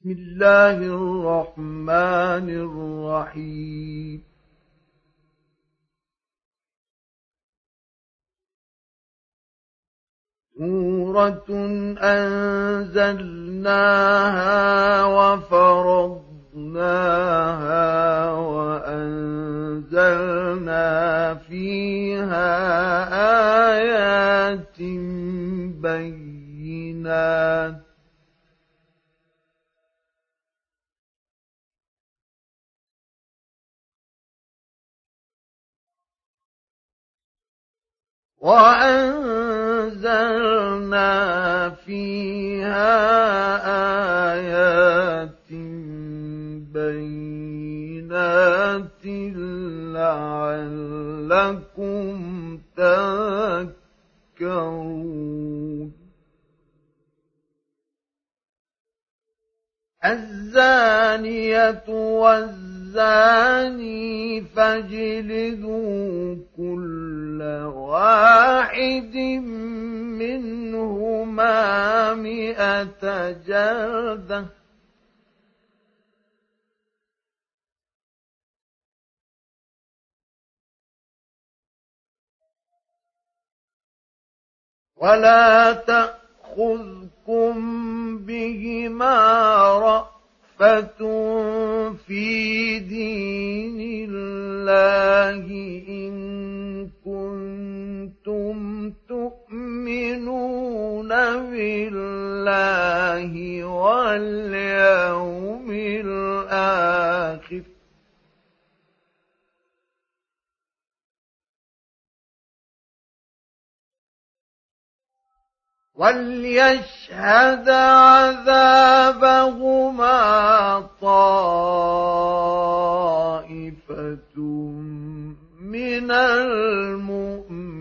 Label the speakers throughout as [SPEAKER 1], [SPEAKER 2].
[SPEAKER 1] بسم الله الرحمن الرحيم سورة أنزلناها وفرضناها وأنزلنا فيها آيات بينات وأنزلنا فيها آيات بينات لعلكم تذكرون. الزانية والزاني فاجلدوا كل واحد منهما مئة جلدة. ولا تأخذكم بهما في دين الله إن كنتم تؤمنون بالله واليوم الآخر وليشهد عذابهما طائفة من المؤمنين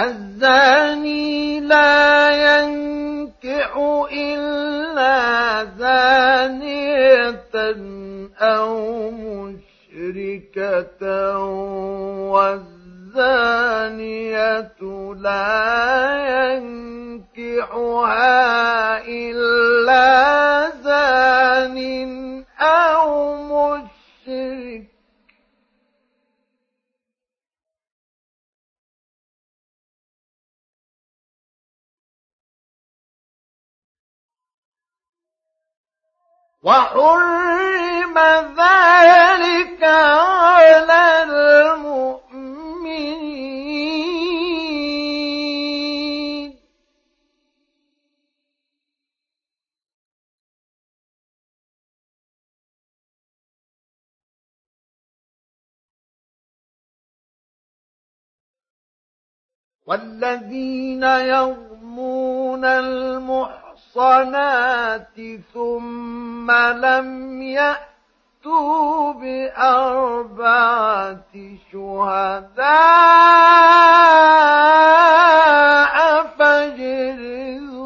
[SPEAKER 1] الزاني لا ينكح إلا زانية أو مشركة والزانية لا ينكحها إلا وحرم ذلك على المؤمنين. والذين يرمون المحصنين المحصنات ثم لم يأتوا بأربعة شهداء فاجلدوهم.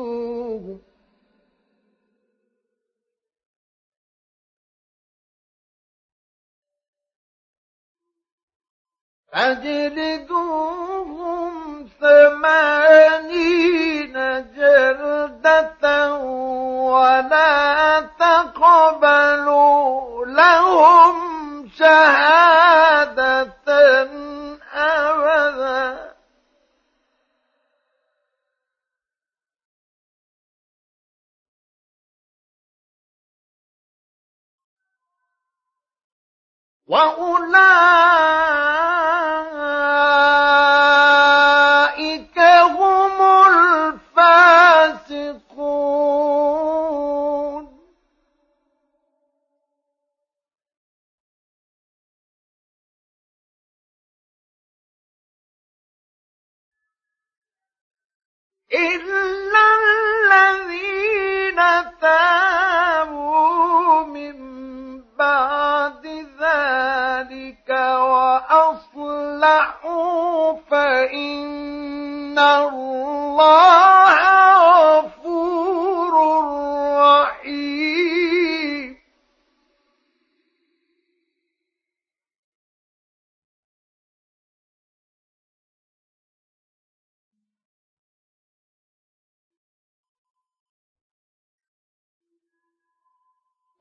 [SPEAKER 1] فاجلدوهم ثمانين جلدة ولا تقبلوا لهم شهادة أبدا. وأولئك إلا الذين تابوا من بعد ذلك وأصلحوا فإن الله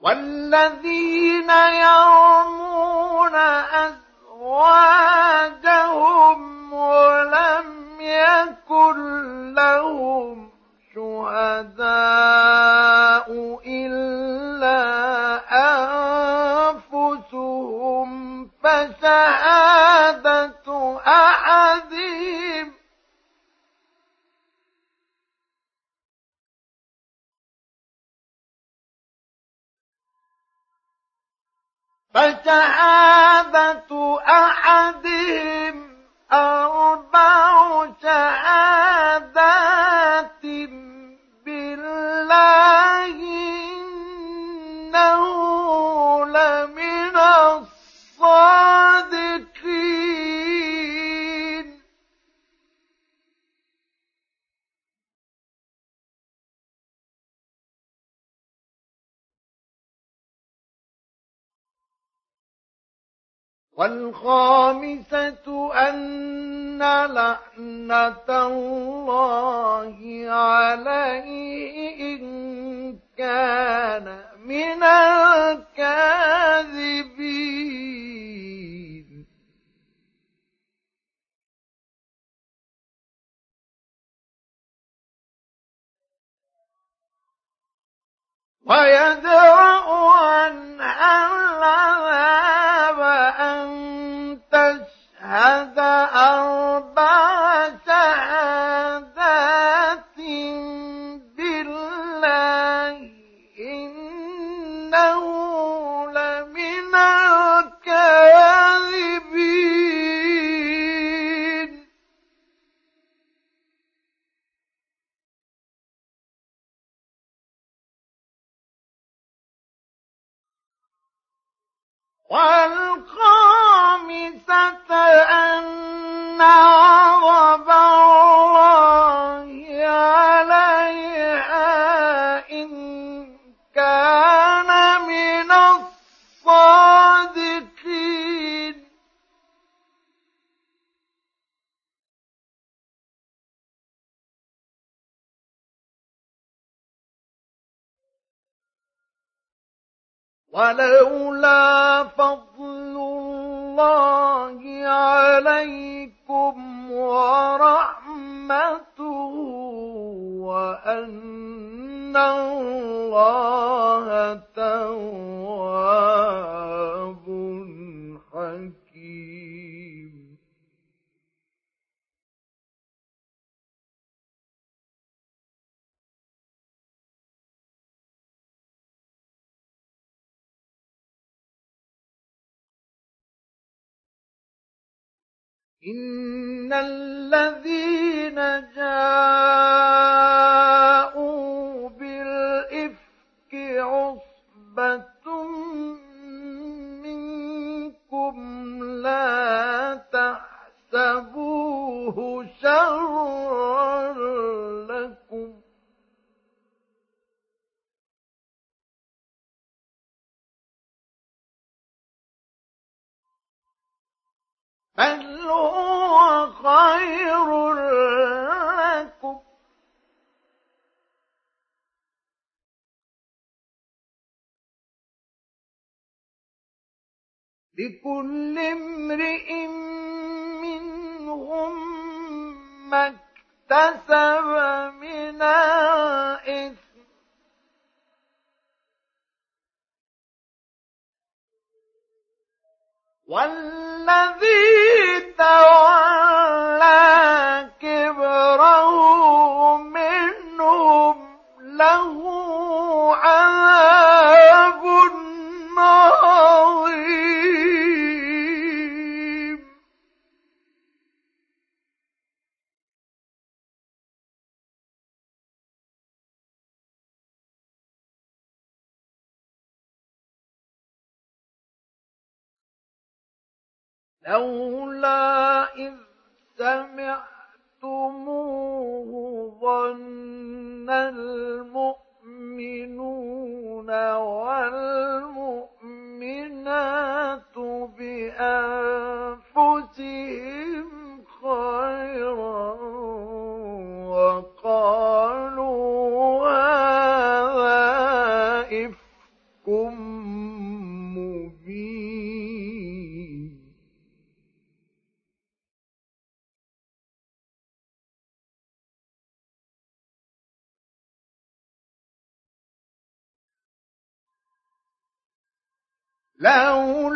[SPEAKER 1] والذين يرمون أزواجهم ولم يكن لهم شهداء إلا أنفسهم فشهادة أحدهم فشهادة أحدهم أربع شهادات. والخامسة أن لعنة الله عليه إن كان من الكاذبين. ويدرأ عنها العذاب أن تشهد أربع شهادات والخامسة أن غضب ولولا فضل الله عليكم ورحمته وأن الله تواب. إن الذين جاءوا بالإفك عصبة منكم لا تحسبوه شرا لكم بل هو خير لكم. لكل امرئ منهم ما اكتسب من الإثم والذي تولى كبره منهم له عذاب عظيم لولا إذ سمعتموه ظن المؤمنون والمؤمنات بأنفسهم لولا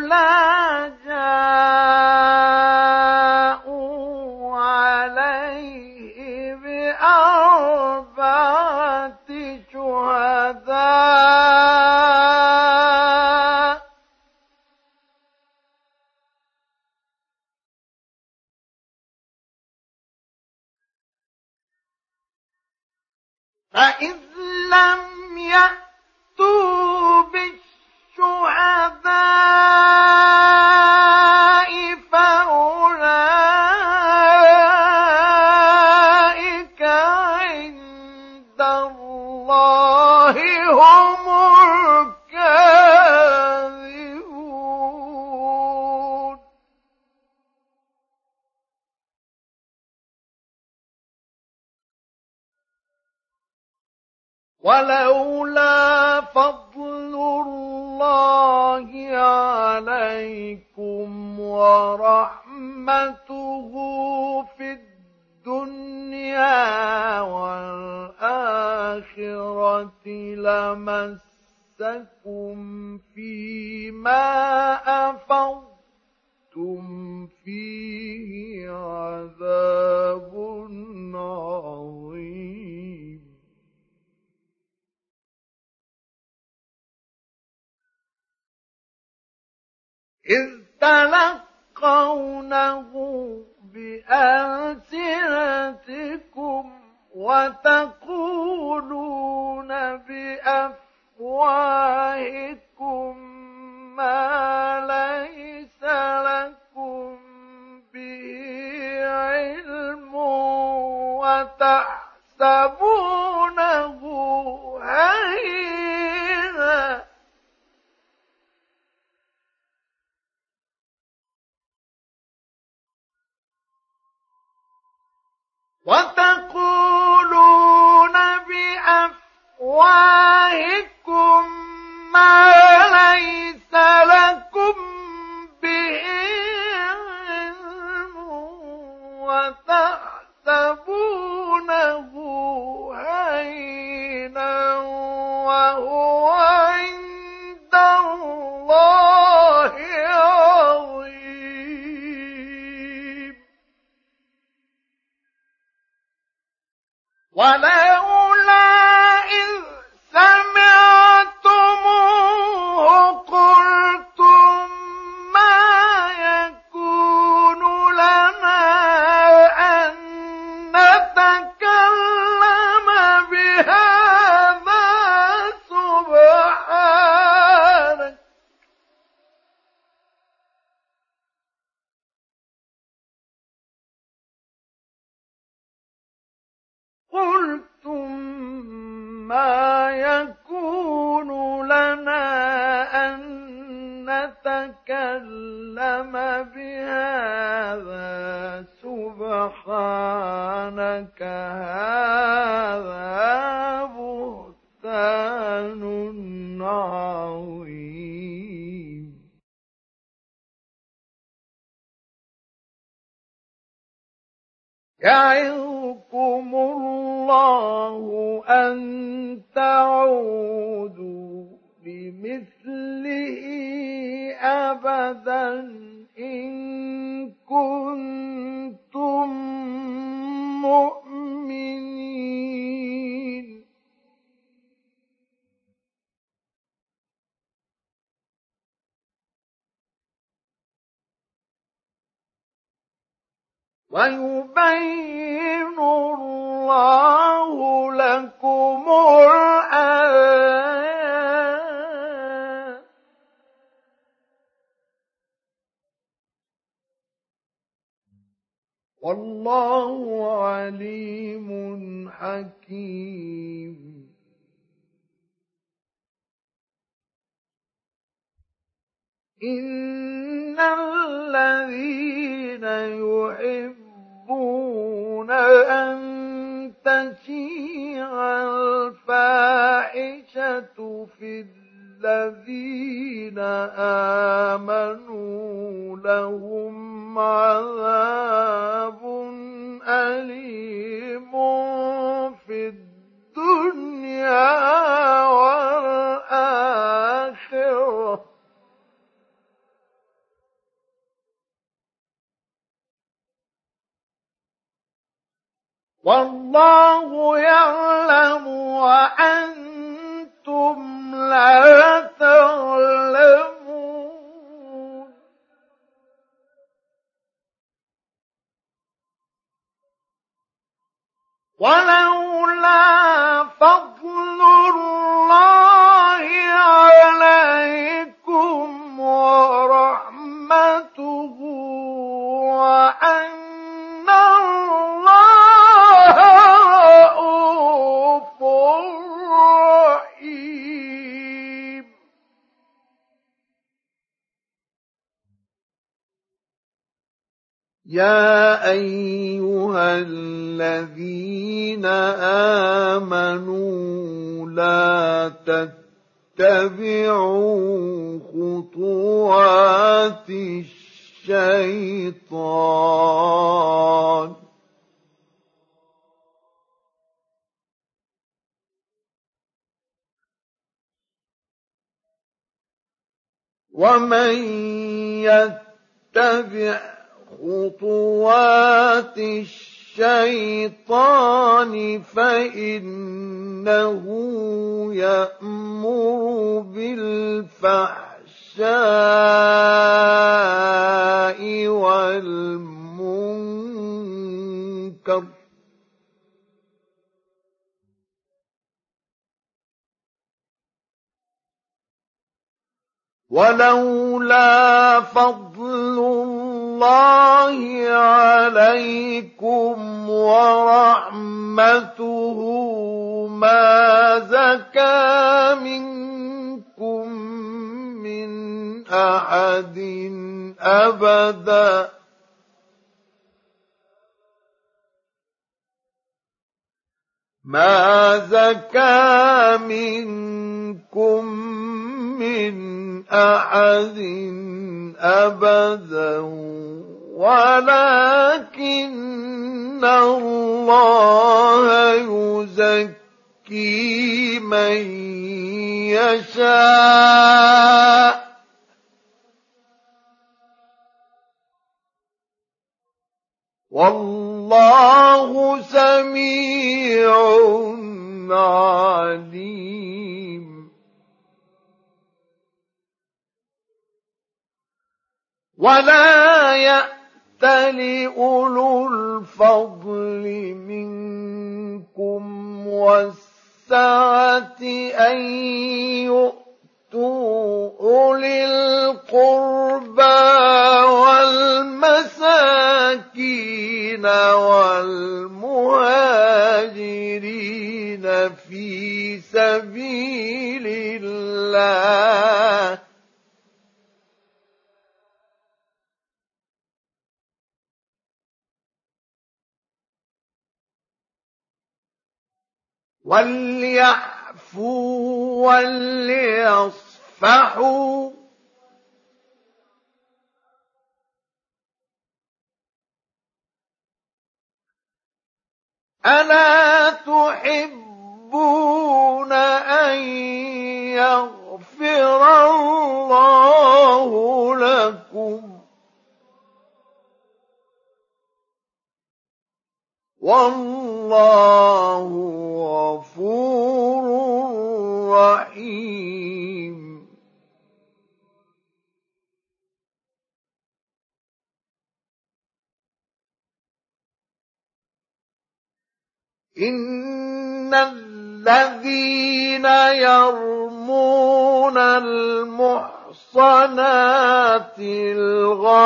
[SPEAKER 1] وتقولون بأفواهكم ما تشيع الفاحشة في الذين آمنوا لهم عذاب والله يعلم وأنتم لا تعلمون. ولولا فضل الله عليكم ورحمته وأن يا ايها الذين امنوا لا تتبعوا خطوات الشيطان ومن يتبع خطوات الشيطان فإنه يأمر بالفحشاء والمنكر. ولولا فضل الله عليكم ورحمته ما زكى منكم من أحد أبدا. ما زكى منكم من أحد أبدا. ولكن الله يزكي من يشاء. والله سميع عليم. ولا يأت لأولو الفضل منكم والسعة أن يؤتوا أولي القربى والمساكين والمهاجرين في سبيل الله وليعفوا وليصفحوا. ألا تحبون أن يغفر الله لكم؟ والله غفور رحيم. إن الذين يرمون المحصنات الغافلات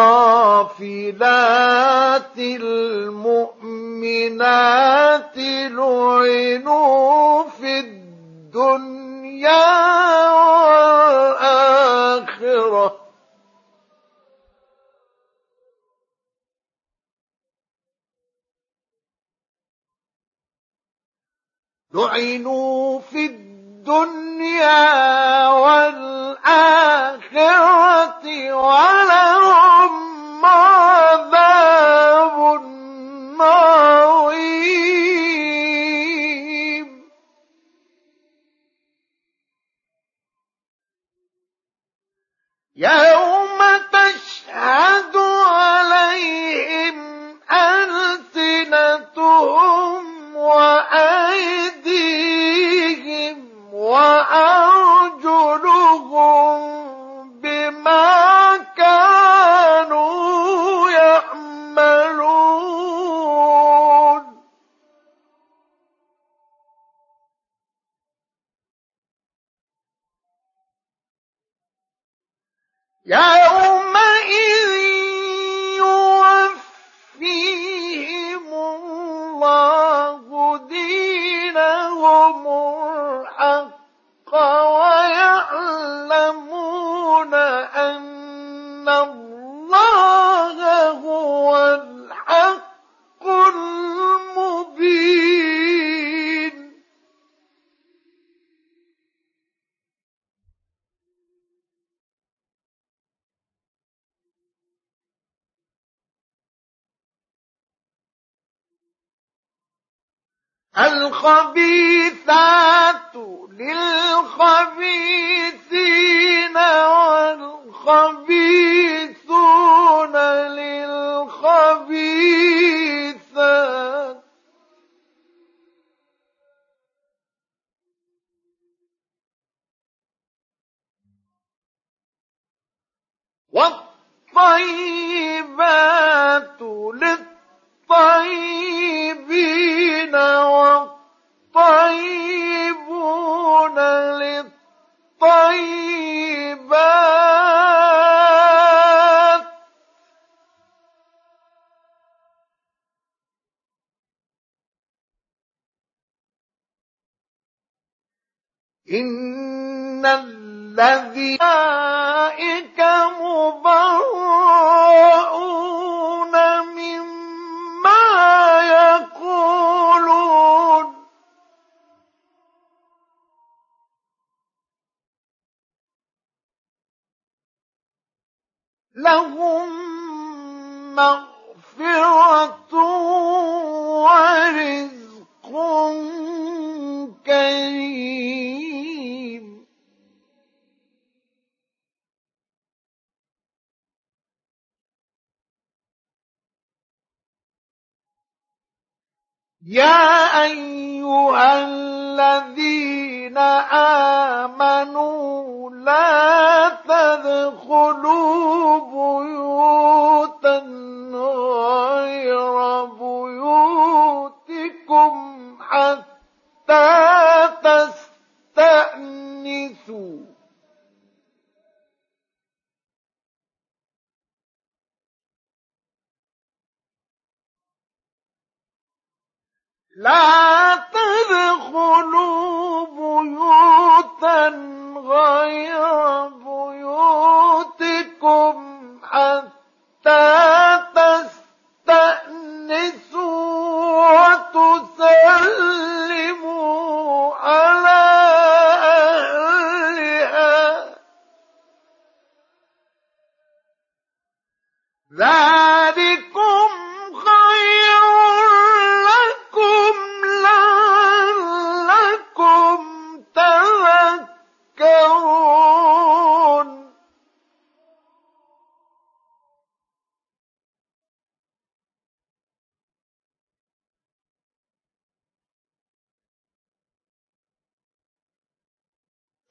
[SPEAKER 1] المؤمنات لعنوا في الدنيا والآخرة لعنوا في الدنيا والآخرة ذكر لهم مغفرة ورزق كريم. يا أيها الذين آمنوا لا تدخلوا بيوتا غير بيوتكم حتى تستأنسوا. لا تدخلوا بيوتا غير بيوتكم حتى تستأنسوا وتسلموا على أهلها.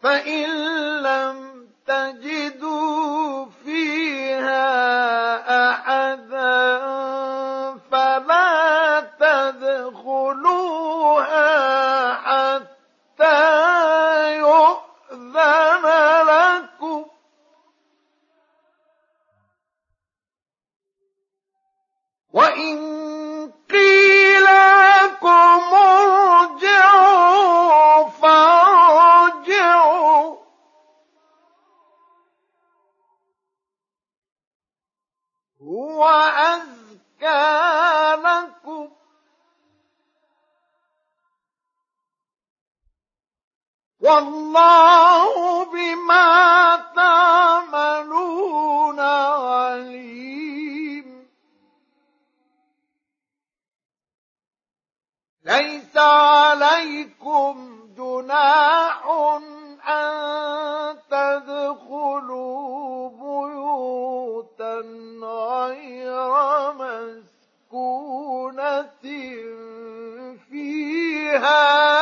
[SPEAKER 1] فإن ليس عليكم جناح أن تدخلوا بيوتا غير مسكونة فيها.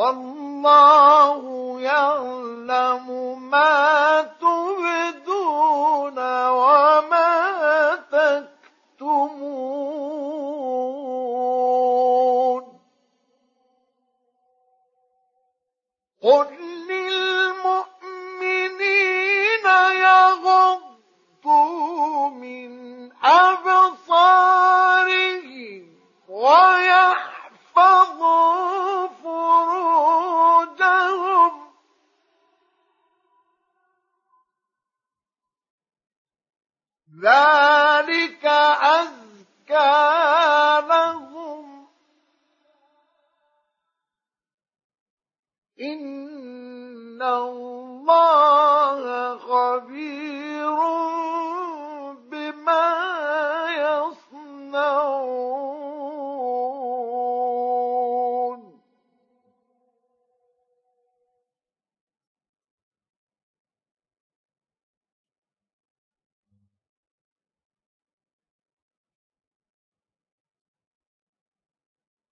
[SPEAKER 1] والله يعلم ما تبدون وما تكتمون. قل ذلك أزكى لهم. إن الله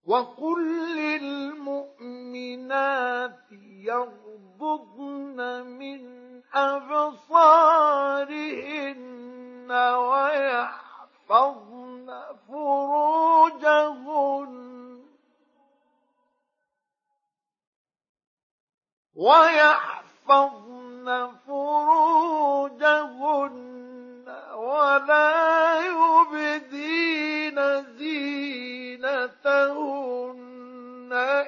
[SPEAKER 1] وقل للمؤمنات يغضضن من أبصارهن ويحفظن فروجهن ويحفظن فروجهن ولا يبدين زينتهن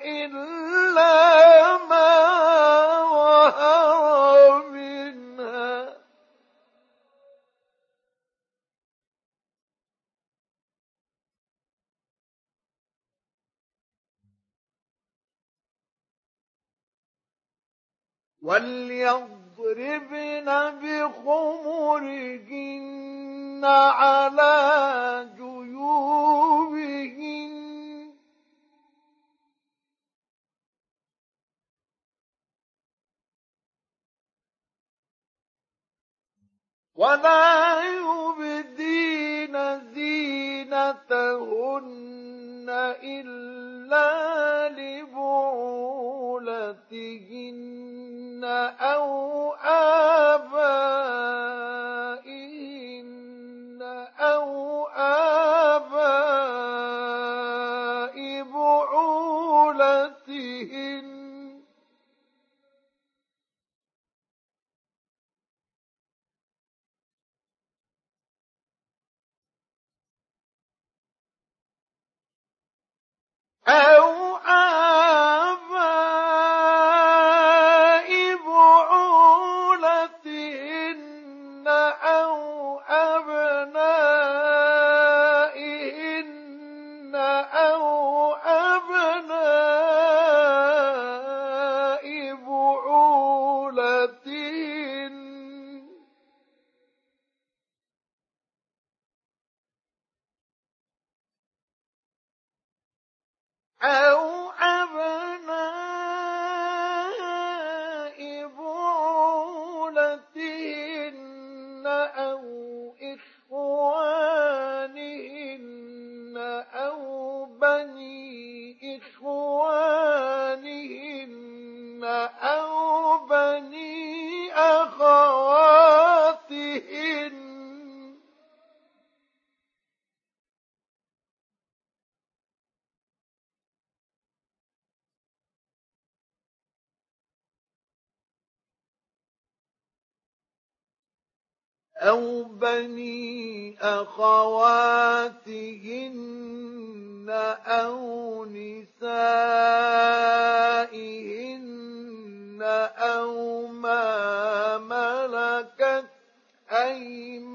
[SPEAKER 1] إلا ما ظهر منها. وليضربن بخمرهن على جيوبهن. ولا يبدين زينتهن إلا لبعولتهن أو آبائهن. أو آباء أو بني أخواتهن أو نسائهن أو ما ملكت أيمانهن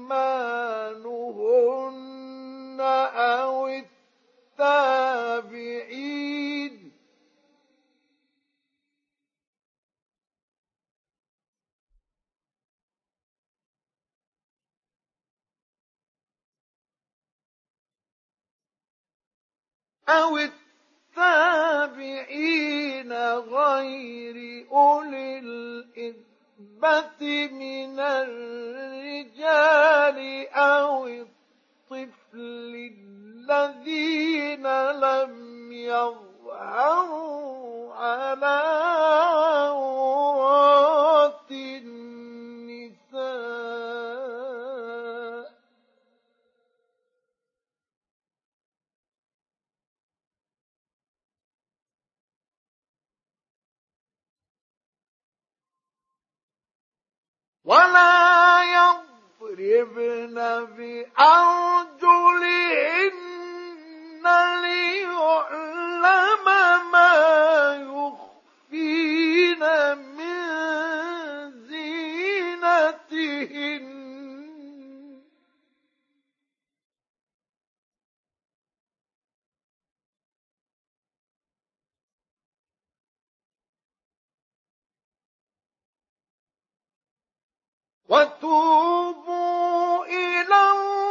[SPEAKER 1] أو التابعين أو التابعين غير أولي الإربة من الرجال أو الطفل الذين لم يظهروا على عورات ولا يضربن بأرجلهن ليعلم ما يخفين وتوبوا إلى الله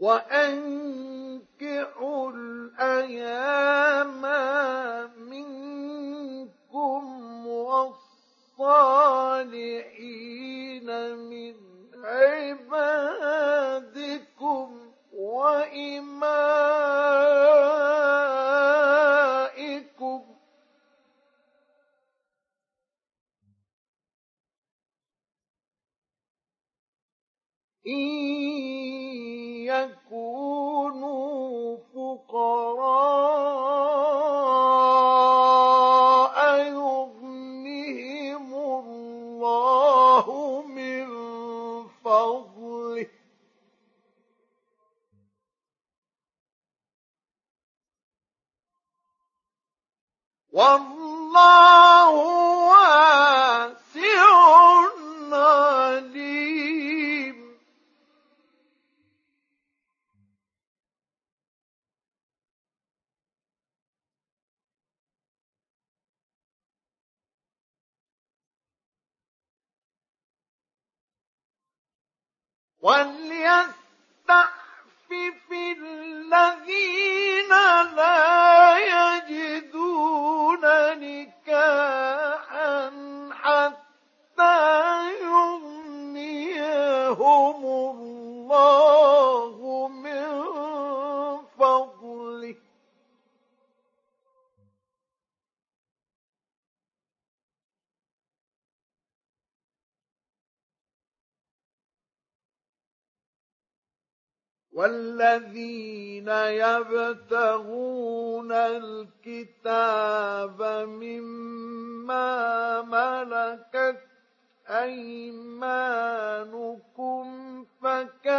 [SPEAKER 1] وأنكحوا الأيام منكم والصالحين من عبادكم وإمائكم إن يكونوا فقراء الله من فضله. والله وليستعفف الذين لا يجدون نكاحا حتى يغنيهم والذين يبتغون الكتاب مما ملكت أيمانكم فكاتبوهم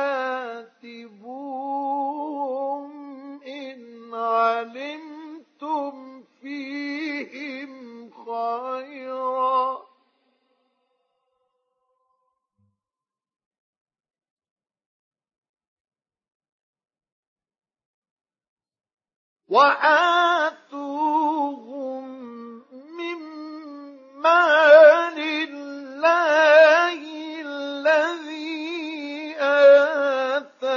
[SPEAKER 1] إن علمتم فيهم خيرا وآتوهم من مال الله الذي آتاكم.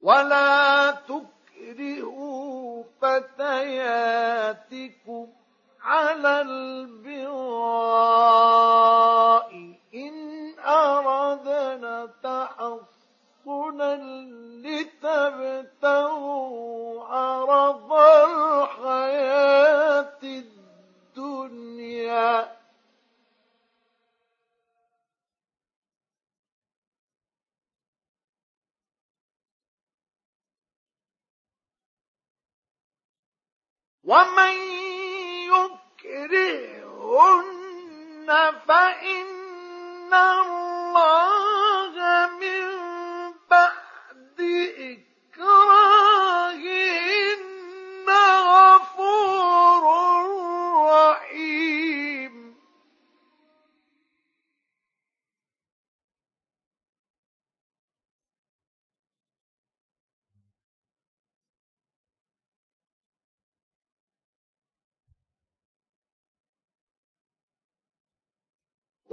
[SPEAKER 1] ولا تكرهوا فتياتكم. على البغاء إن أردنا تحصنا لتبتغوا عرض الحياة الدنيا. ومن يكرهن فإن الله من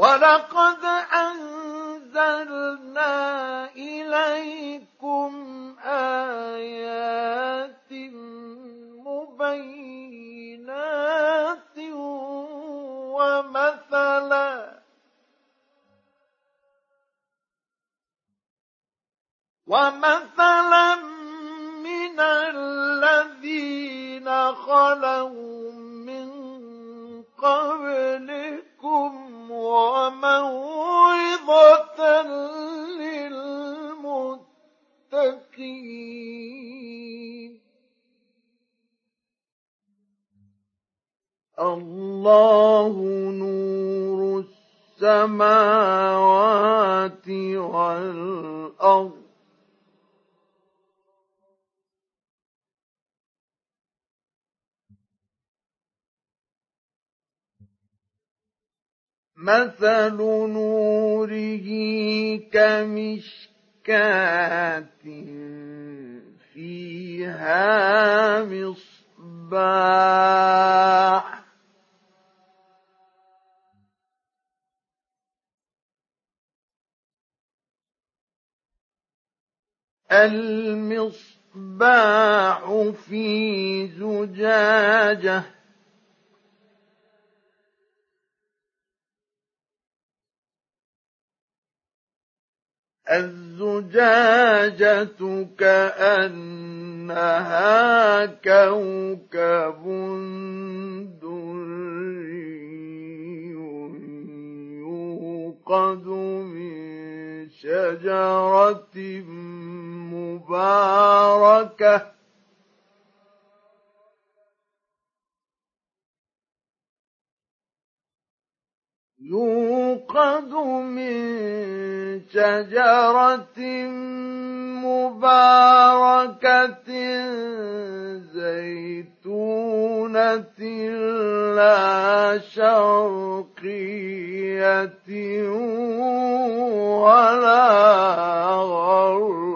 [SPEAKER 1] ولقد أنزلنا إليكم آيات مبينات ومثلا ومثلا من الذين خلوا من قبلهم وموعظة للمتقين. الله نور السماوات والأرض. مثل نوره كمشكاة فيها مصباح. المصباح في زجاجة الزجاجة كأنها كوكب دري يوقد من شجرة مباركة. يوقد من شجرة مباركة زيتونة لا شرقية ولا غربية.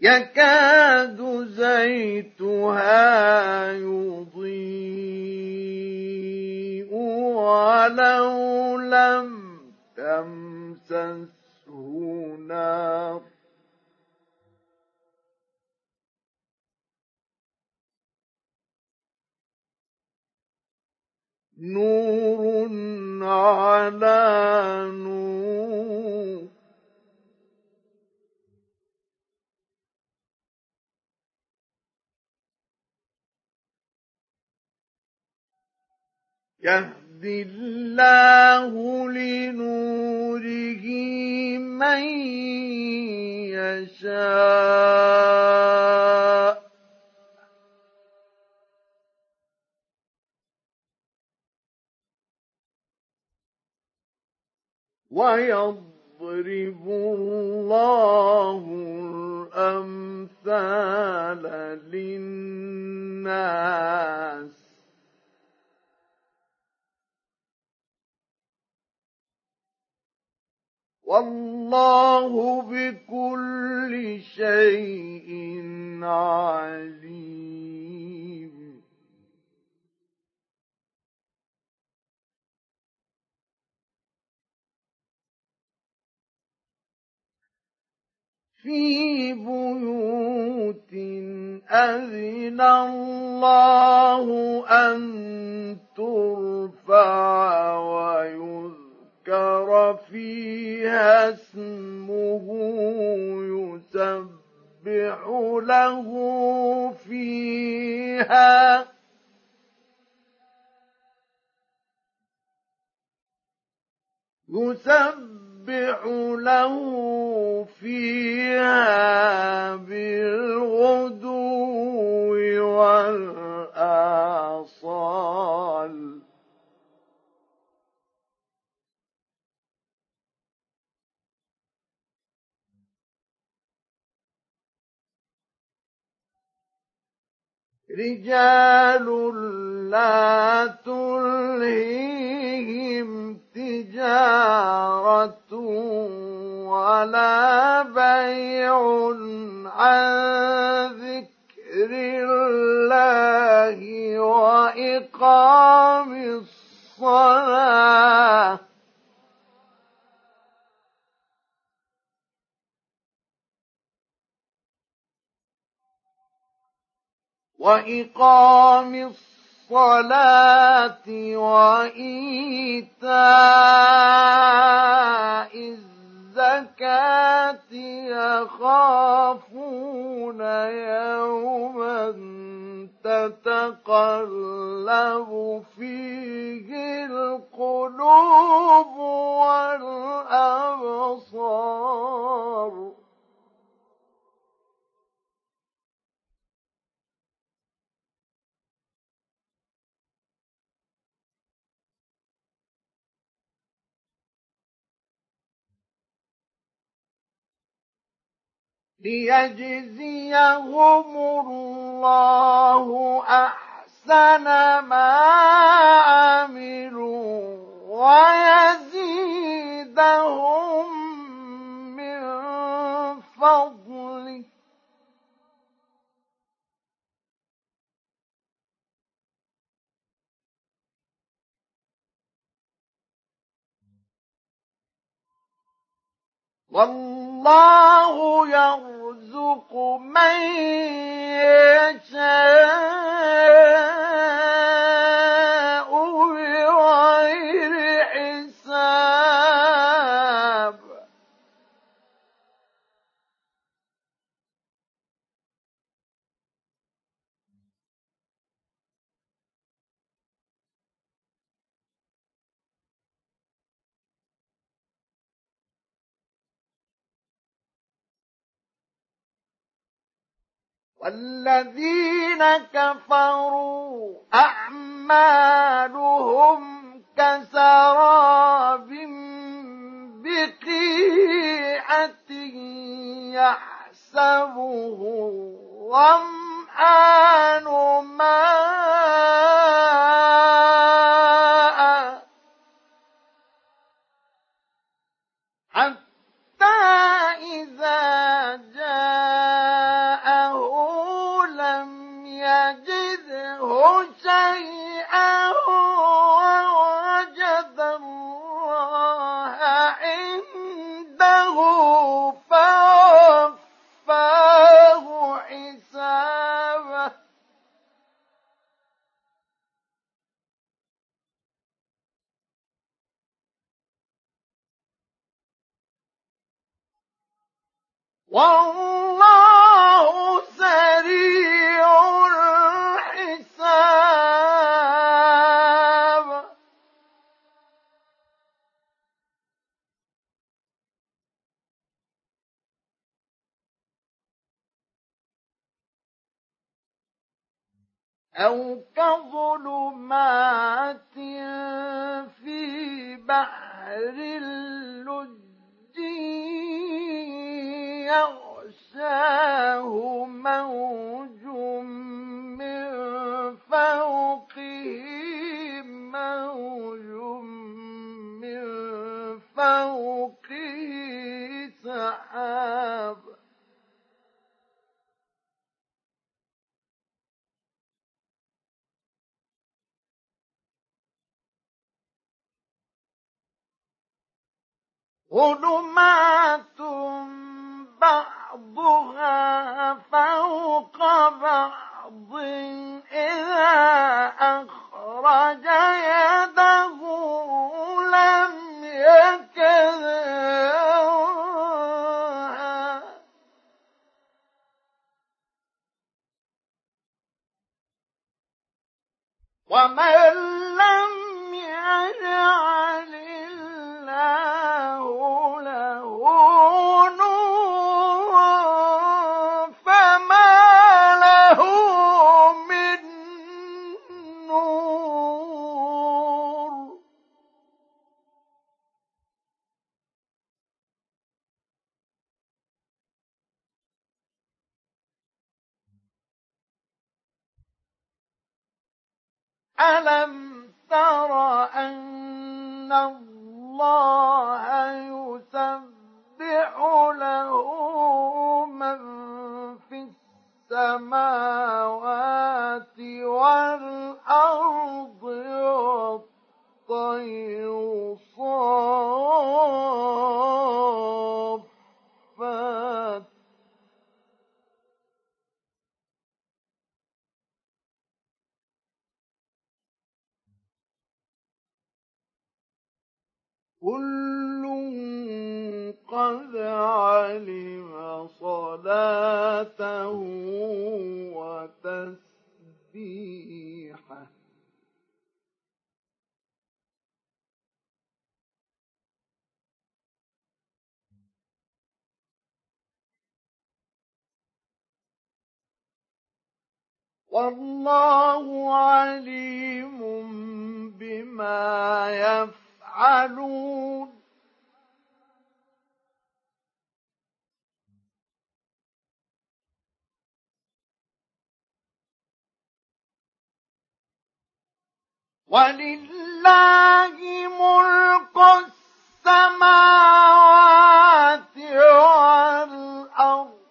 [SPEAKER 1] يكاد زيتها يضيء ولو لم تمسسه نار. نور على نور يهدي الله لنوره من يشاء. ويضرب الله الأمثال للناس. والله بكل شيء عليم. في بيوت أذن الله أن ترفع ويذكر ذكر فيها اسمه يسبح له فيها. يسبح له فيها بالغدو رجال لا تلهيهم تجارة ولا بيع عن ذكر الله وإقام الصلاة وإقام الصلاة وإيتاء الزكاة يخافون يوما تتقلب فيه القلوب والأبصار. ليجزيهم الله أحسن ما عملوا ويزيدهم من فضله. والله يرزق من يشاء. والذين كفروا أعمالهم كسراب بقيعة يحسبه ظمآن ماء ألم تر أن الله يسبح له من في السماوات والأرض والطير كل قد علم صلاته وتسبيحه. والله عليم بما يفعلون. ولله ملك السماوات والأرض.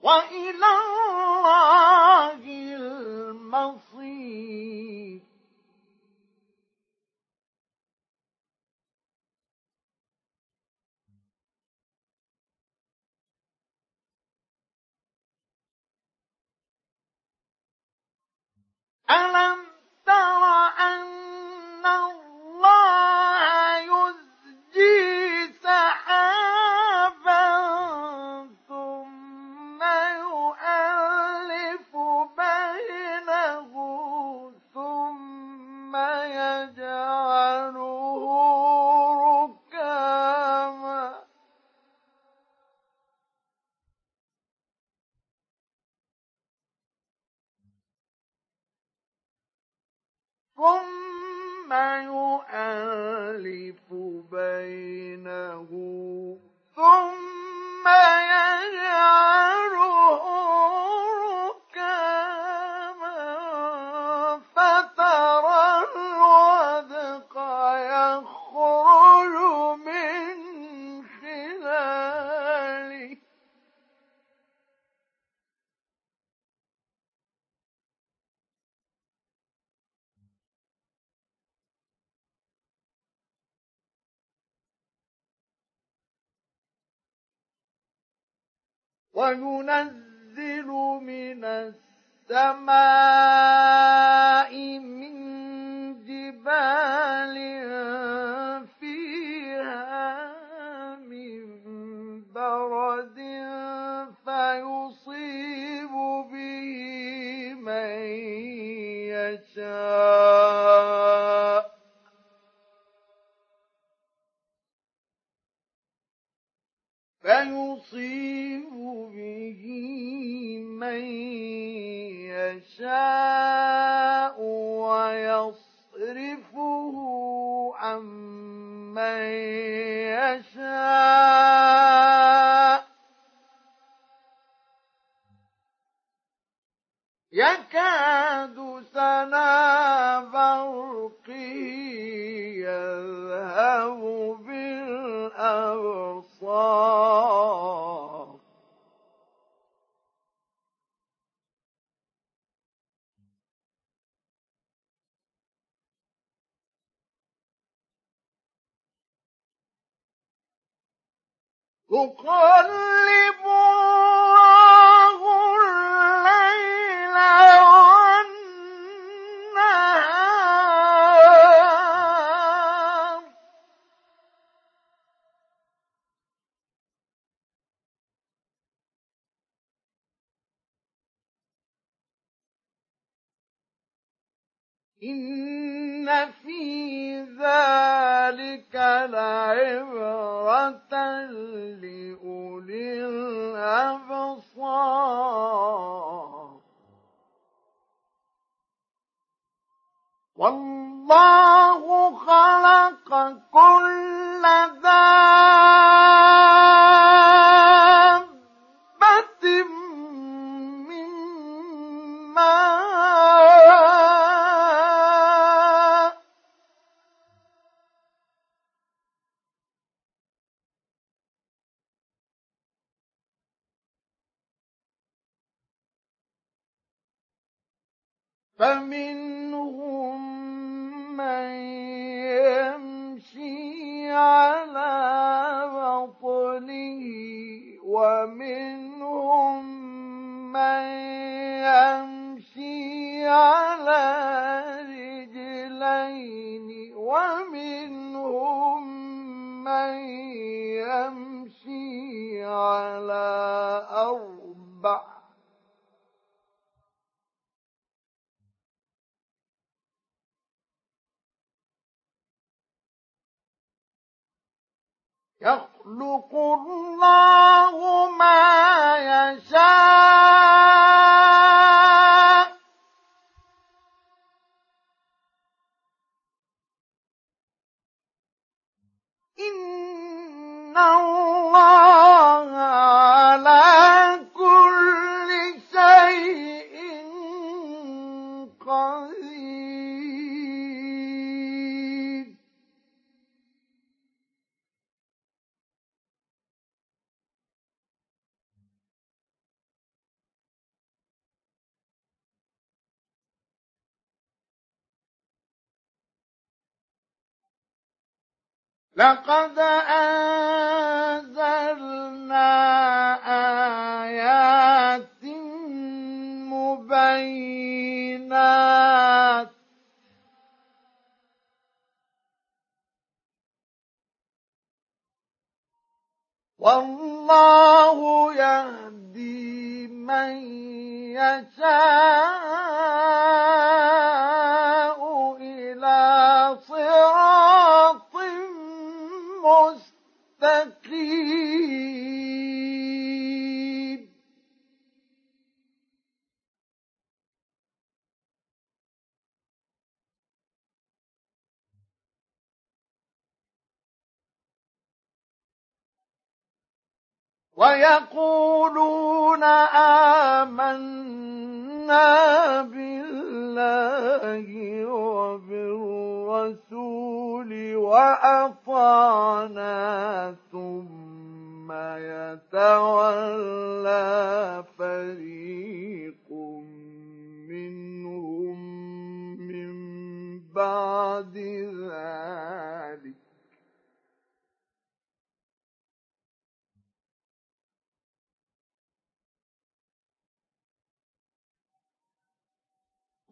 [SPEAKER 1] وإلى الله المصير. ألم تر أن الله يزجي سحابا ثم يؤلف بينه ثم وينزل من السماء يقلب الله الليل والنهار. إن في ذلك لعبرة لأولي الأبصار لقد أنزلنا آيات مبينات. والله يهدي من يشاء. ويقولون آمنا بالله وبالرسول وأطعنا ثم يتولى فريق منهم من بعد ذلك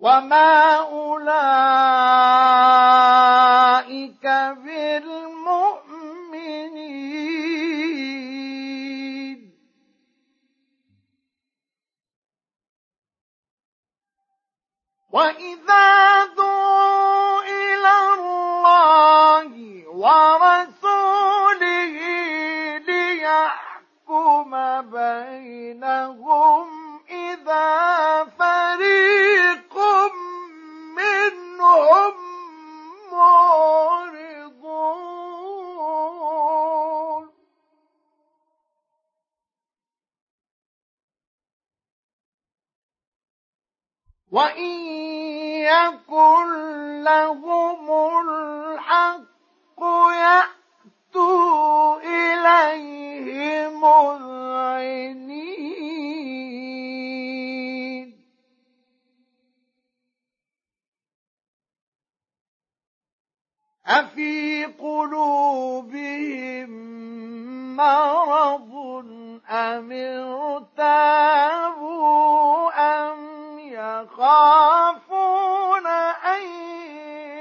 [SPEAKER 1] وما أولئك بالمؤمنين وإذا دعوا إلى الله ورسوله ليحكم بينهم إذا فريق وإن يكن لهم الحق يأتوا إليه مذعنين أفي قلوبهم مرض أم ارتابوا أم يخافون أن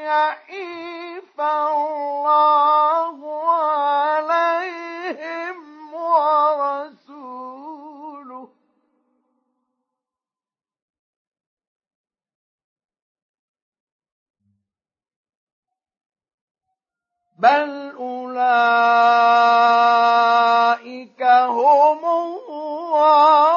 [SPEAKER 1] يحيف الله عليهم ورسوله. بل أولئك هم الظالمون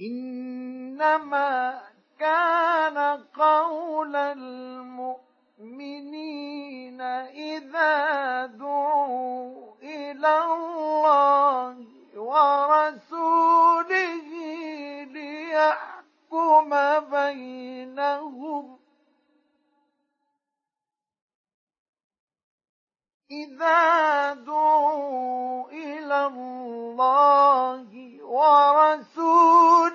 [SPEAKER 1] إنما كان قول المؤمنين إذا دعوا إلى الله ورسوله ليحكم بينهم. إذا دعوا إلى الله ورسوله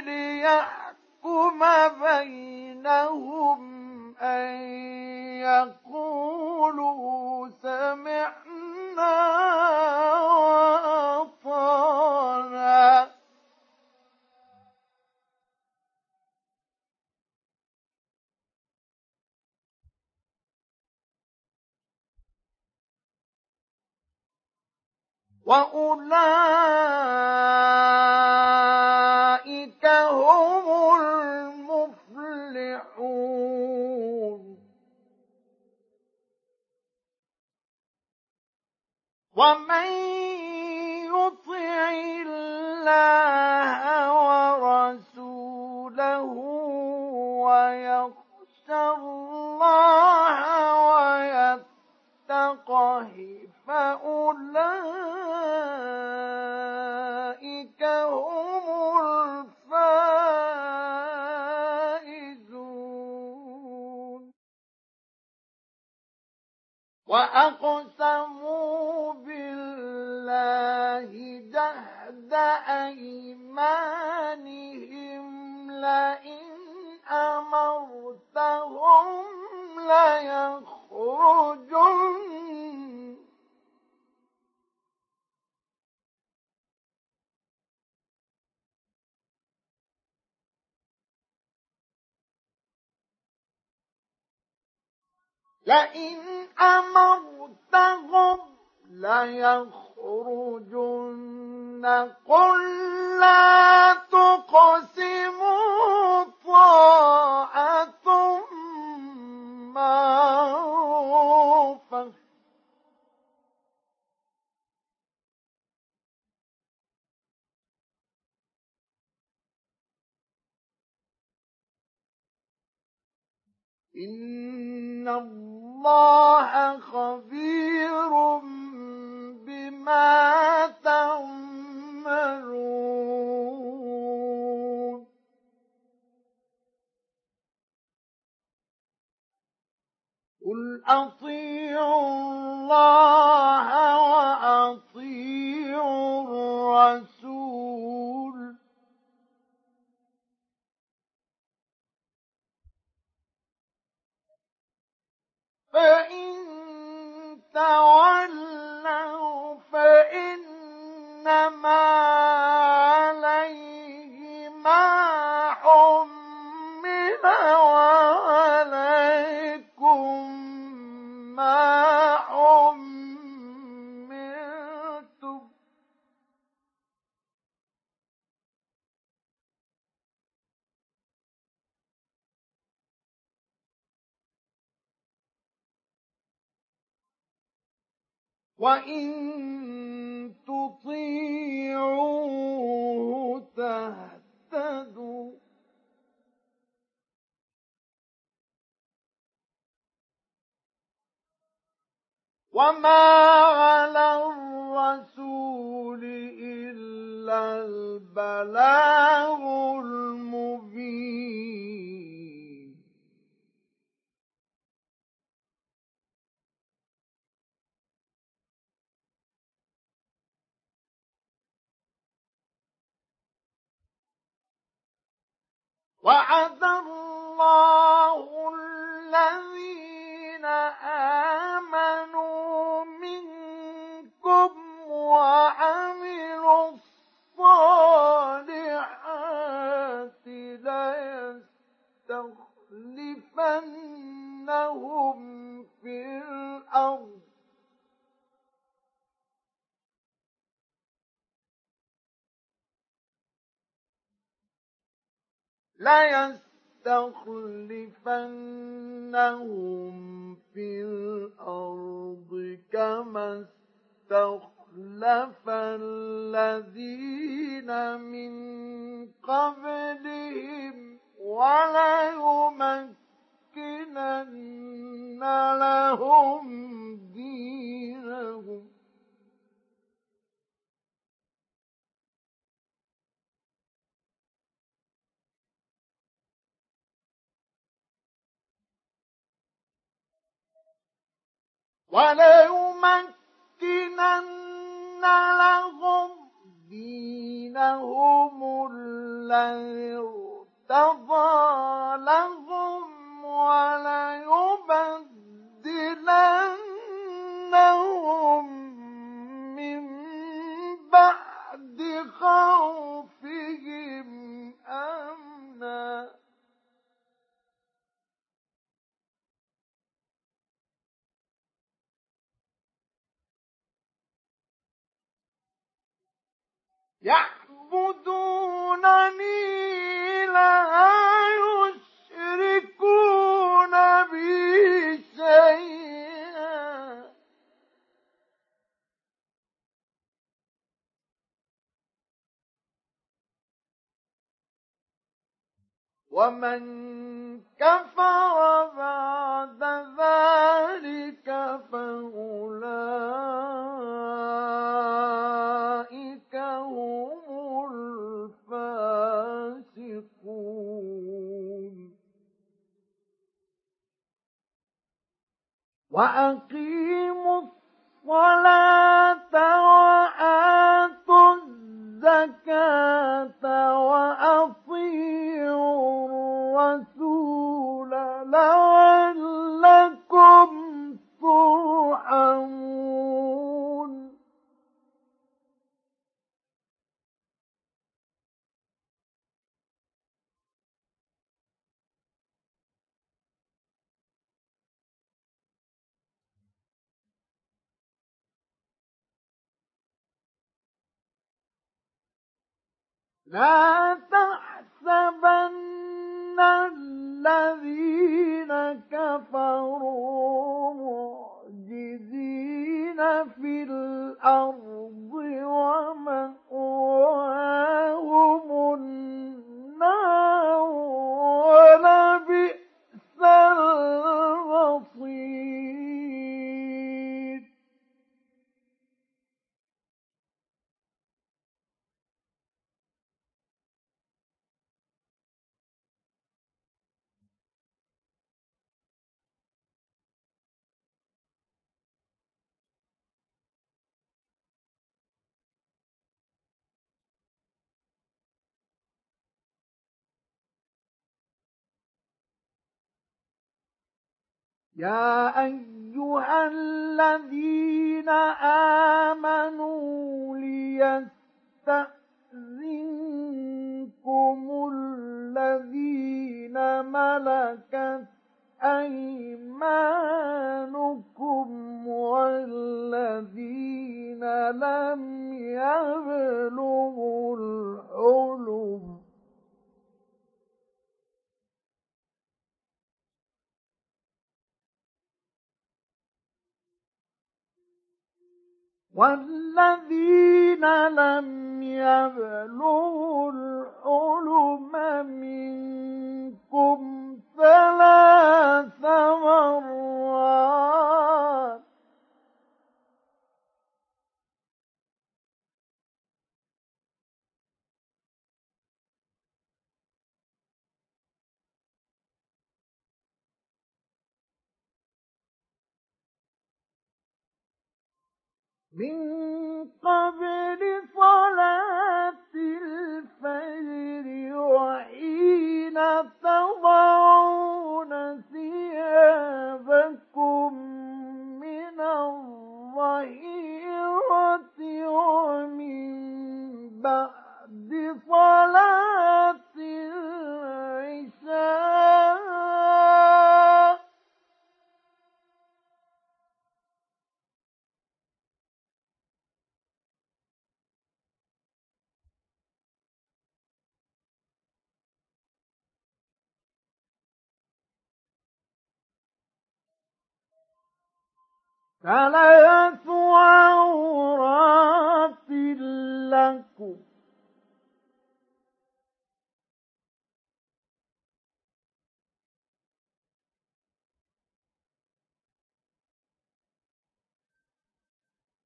[SPEAKER 1] ليحكم بينهم أن يقولوا سمعنا وأولئك هم المفلحون ومن يطع الله ورسوله ويخشى الله ويتقه فأولئك هم الفائزون وأقسموا بالله جهد أيمانهم لئن أمرتهم ليخرجن لئن أمرتهم ليخرجن. قل لا تقسموا طاعة معروفة إن الله خبير بما تعملون قل أطيعوا الله وأطيعوا الرسول فإن تولوا فإنما عليه ما حمل وإن تطيعوه تهتدوا وما على الرسول إلا البلاغ المبين وعد الله الذين آمنوا منكم وعملوا الصالحات ليستخلفنهم في الأرض. ليستخلفنهم في الأرض كما استخلف الذين من قبلهم وليمكنن لهم دينهم وليمكنن لهم دينهم الذي ارتضى لهم وليبدلنهم من بعد خوفهم أمنا. يعبدونني لا يشركون بي ومن كفر بعد ذلك فأولئك هم الفاسقون. وأقيموا الصلاة وآتوا الزكاة وأطيعوا الرسول لعلكم ترحمون لا تحسبن الذين كفروا معجزين في الأرض ومأواهم يا أيها الذين آمنوا ليستأذنكم الذين ملكت أيمانكم والذين لم يبلغوا الحلم والذين لم يبلغوا الحلم منكم ثلاث مرات من قبل صلاة الفجر وحين تضعون ثيابكم من الظهيرة ومن بعد صلاة العشاء. ثلاث عورات لكم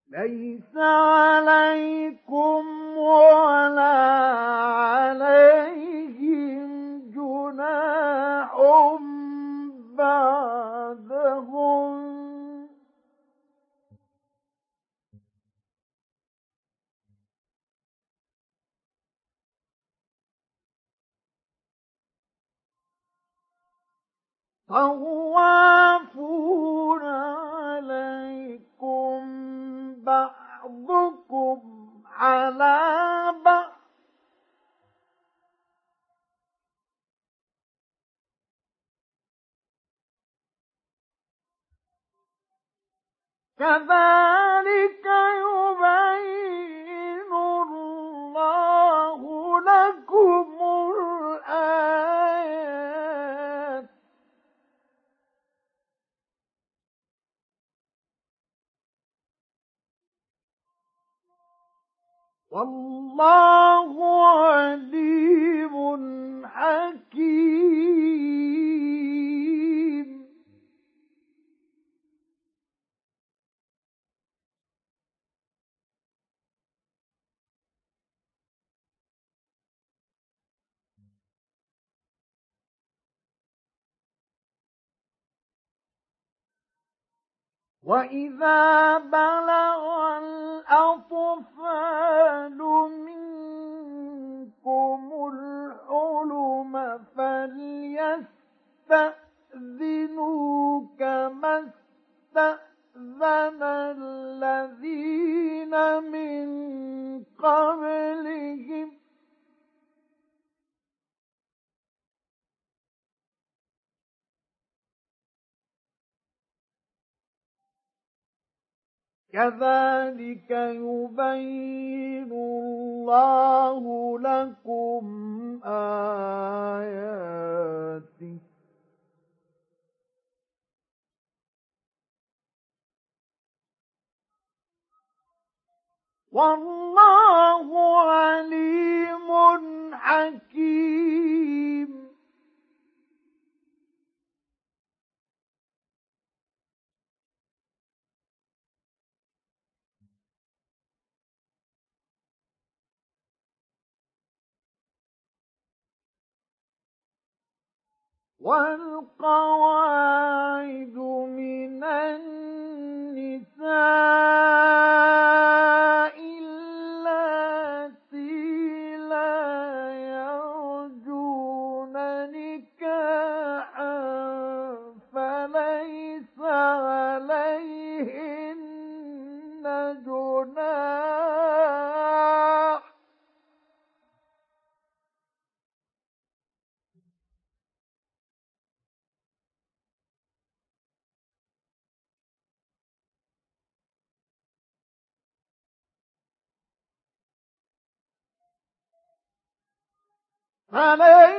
[SPEAKER 1] ليس عليكم ولا عليهم جناح بعدهم طوافون عليكم بعضكم على بعض. كذلك يبين الله لكم الآن والله عليم حكيم. وإذا بلغ الأطفال منكم الحلم فليستأذنوا كما استأذن الذين من قبلهم كذلك يبين الله لكم آياته. والله عليم حكيم. والقواعد من النساء My name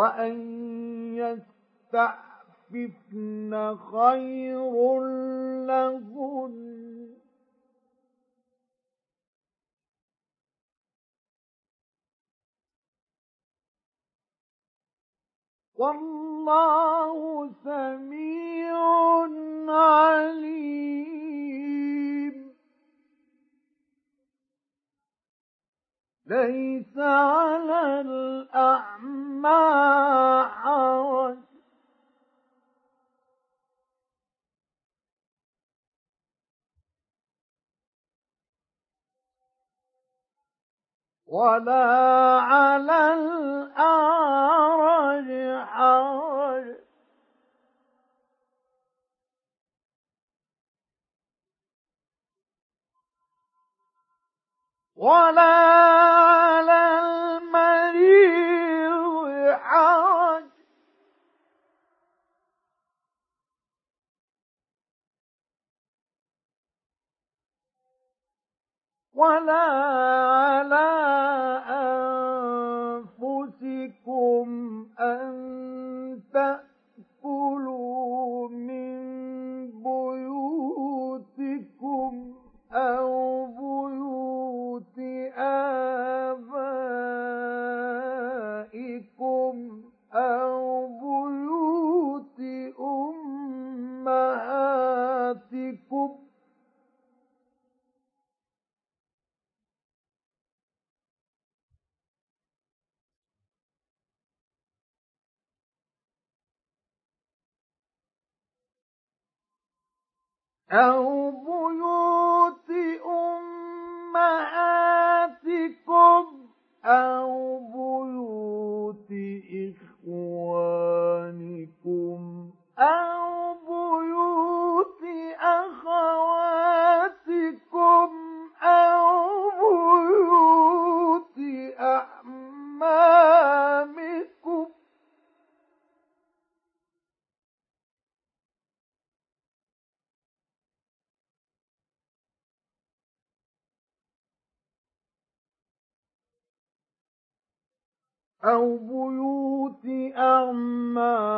[SPEAKER 1] وأن يستعففن خير لهن والله سميع عليم ليس على الأعمى حرج ولا على الأعرج حرج ولا ولا على أو بيوت أمهاتكم أو بيوت إخوانكم أو بيوت أعمامكم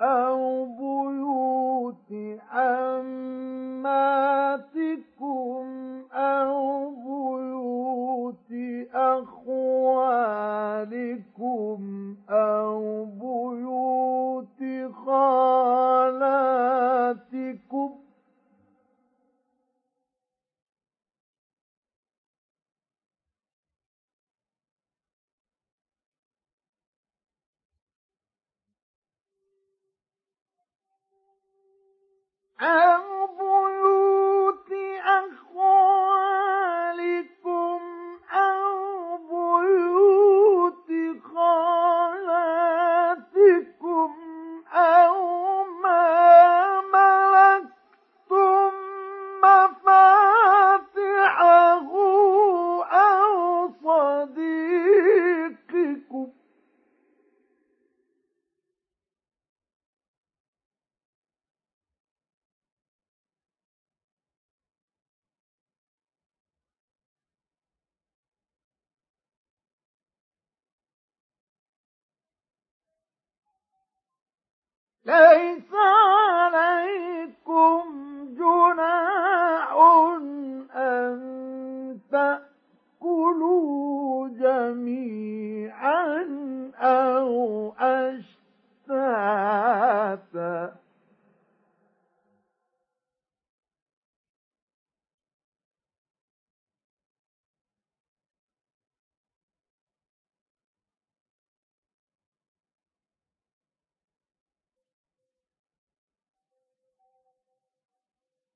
[SPEAKER 1] أو بيوت عماتكم أو بيوت أخوالكم أو بيوت خالاتكم أو بيوت أخوالكم أو بيوت خالاتكم ليس عليكم جناح أن تأكلوا جميعا أو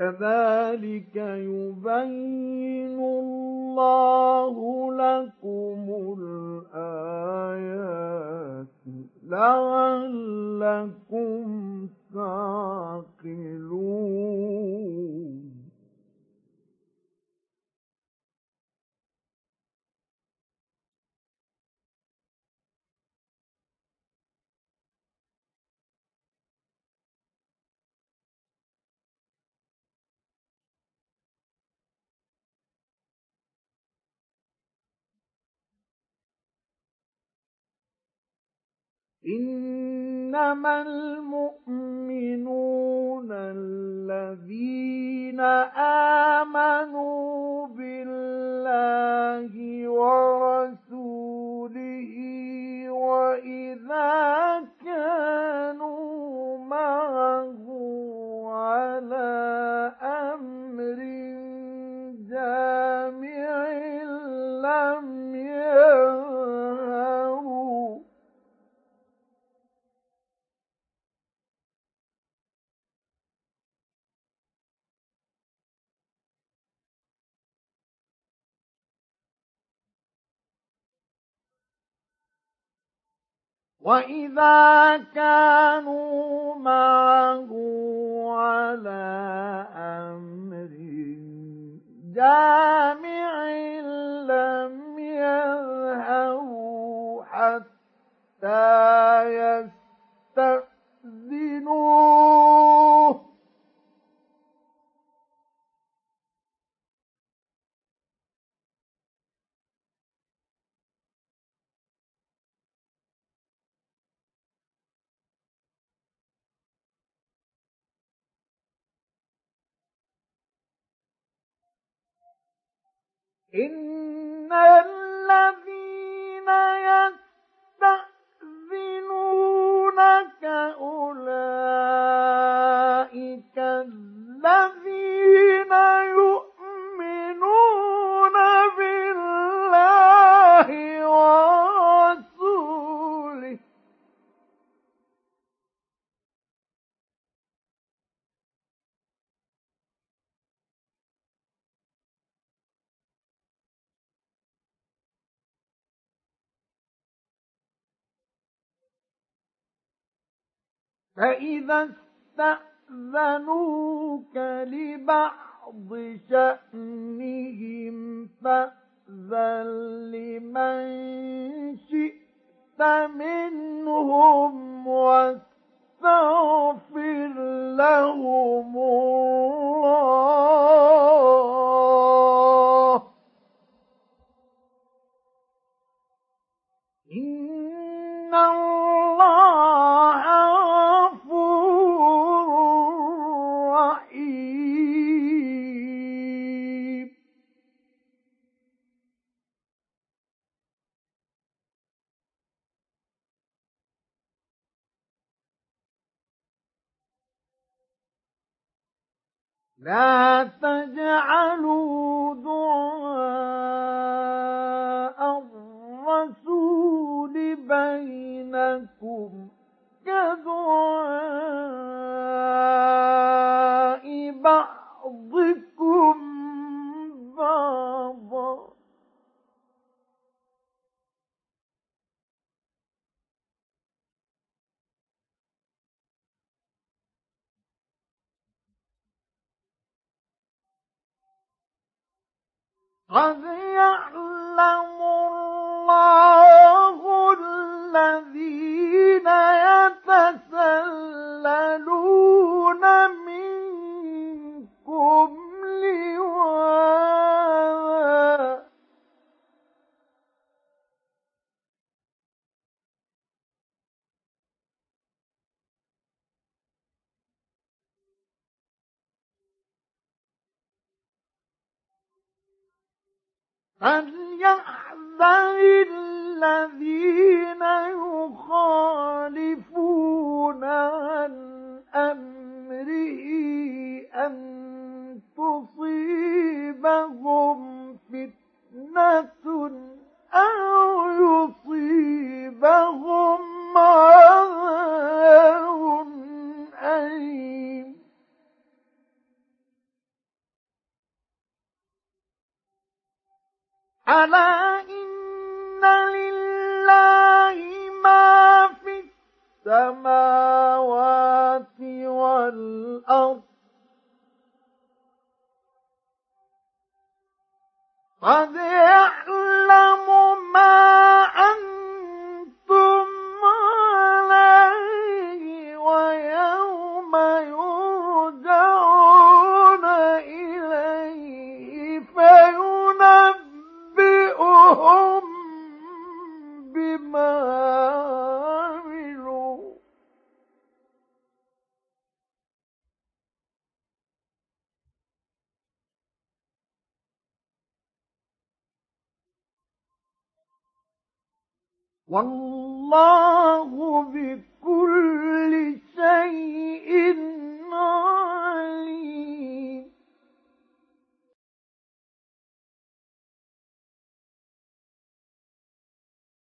[SPEAKER 1] كذلك يبين الله لكم الآيات لعلكم تعقلون. إنما المؤمنون الذين آمنوا بالله ورسوله وإذا كانوا معه على أمر وإذا كانوا معه على أمر جامع لم يذهبوا حتى يستأذنوه. إن الذين يستأذنونك أولئك الذين يؤمنون بالله فإذا استأذنوك لبعض شأنهم فأذن لمن شئت منهم واستغفر لهم الله. إن الله لا تجعلوا دعاء And